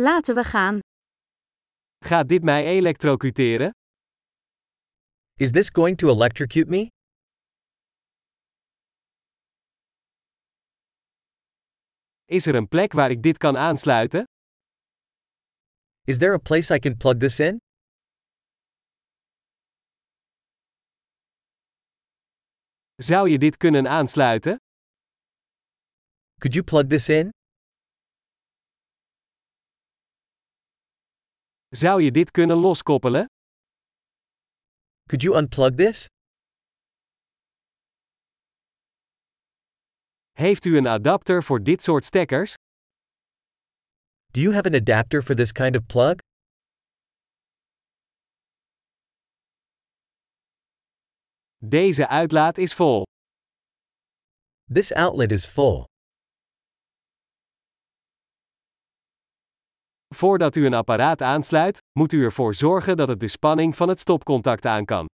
Laten we gaan. Gaat dit mij elektrocuteren? Is this going to electrocute me? Is er een plek waar ik dit kan aansluiten? Is there a place I can plug this in? Zou je dit kunnen aansluiten? Could you plug this in? Zou je dit kunnen loskoppelen? Could you unplug this? Heeft u een adapter voor dit soort stekkers? Do you have an adapter for this kind of plug? Deze uitlaat is vol. This outlet is full. Voordat u een apparaat aansluit, moet u ervoor zorgen dat het de spanning van het stopcontact aan kan.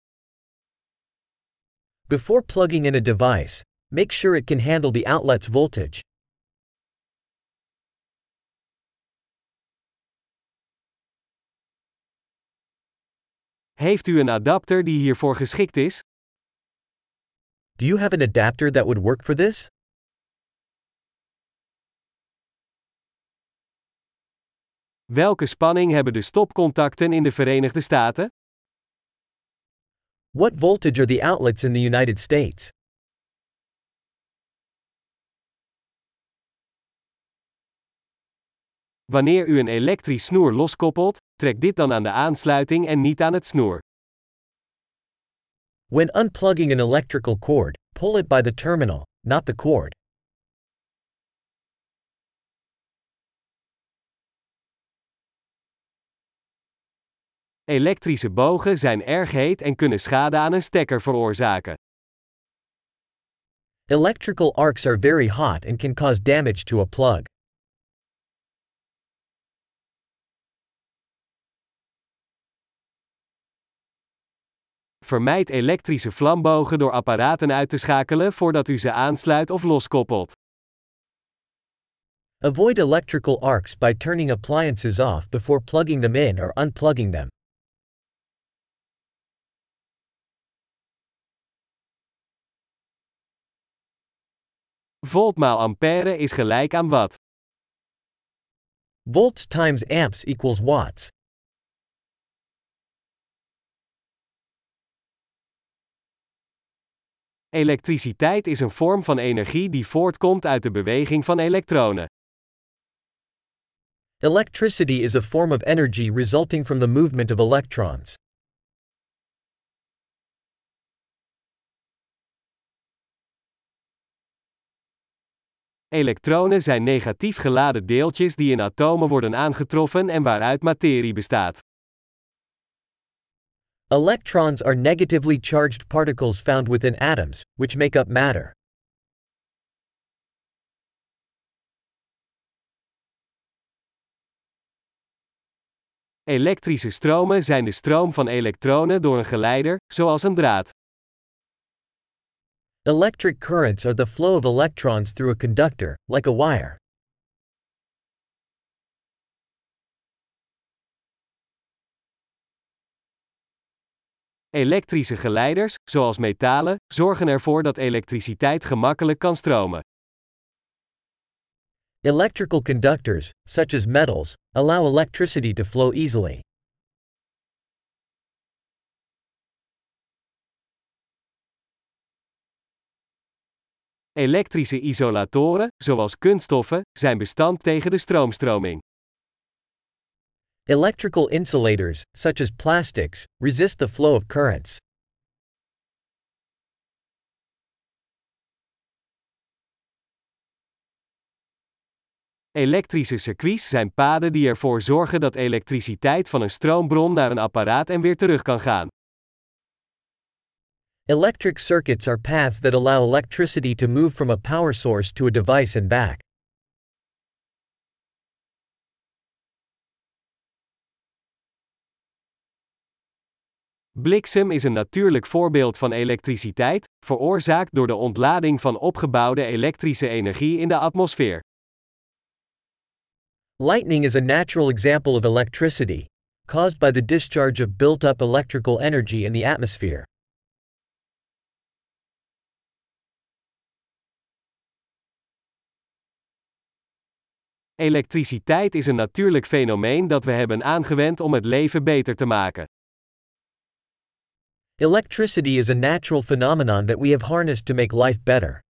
Before plugging in a device, make sure it can handle the outlet's voltage. Heeft u een adapter die hiervoor geschikt is? Do you have an adapter that would work for this? Welke spanning hebben de stopcontacten in de Verenigde Staten? What voltage are the outlets in the United States? Wanneer u een elektrisch snoer loskoppelt, trek dit dan aan de aansluiting en niet aan het snoer. When unplugging an electrical cord, pull it by the terminal, not the cord. Elektrische bogen zijn erg heet en kunnen schade aan een stekker veroorzaken. Electrical arcs are very hot and can cause damage to a plug. Vermijd elektrische vlambogen door apparaten uit te schakelen voordat u ze aansluit of loskoppelt. Avoid electrical arcs by turning appliances off before plugging them in or unplugging them. Volt maal ampère is gelijk aan watt. Volts times amps equals watts. Elektriciteit is een vorm van energie die voortkomt uit de beweging van elektronen. Electricity is a form of energy resulting from the movement of electrons. Elektronen zijn negatief geladen deeltjes die in atomen worden aangetroffen en waaruit materie bestaat. Electrons are negatively charged particles found within atoms, which make up matter. Elektrische stromen zijn de stroom van elektronen door een geleider, zoals een draad. Electric currents are the flow of electrons through a conductor, like a wire. Elektrische geleiders, zoals metalen, zorgen ervoor dat elektriciteit gemakkelijk kan stromen. Electrical conductors, such as metals, allow electricity to flow easily. Elektrische isolatoren, zoals kunststoffen, zijn bestand tegen de stroomstroming. Electrical insulators, such as plastics, resist the flow of currents. Elektrische circuits zijn paden die ervoor zorgen dat elektriciteit van een stroombron naar een apparaat en weer terug kan gaan. Electric circuits are paths that allow electricity to move from a power source to a device and back. Bliksem is een natuurlijk voorbeeld van elektriciteit, veroorzaakt door de ontlading van opgebouwde elektrische energie in de atmosfeer. Lightning is a natural example of electricity, caused by the discharge of built up electrical energy in the atmosphere. Elektriciteit is een natuurlijk fenomeen dat we hebben aangewend om het leven beter te maken. Electricity is a natural phenomenon that we have harnessed to make life better.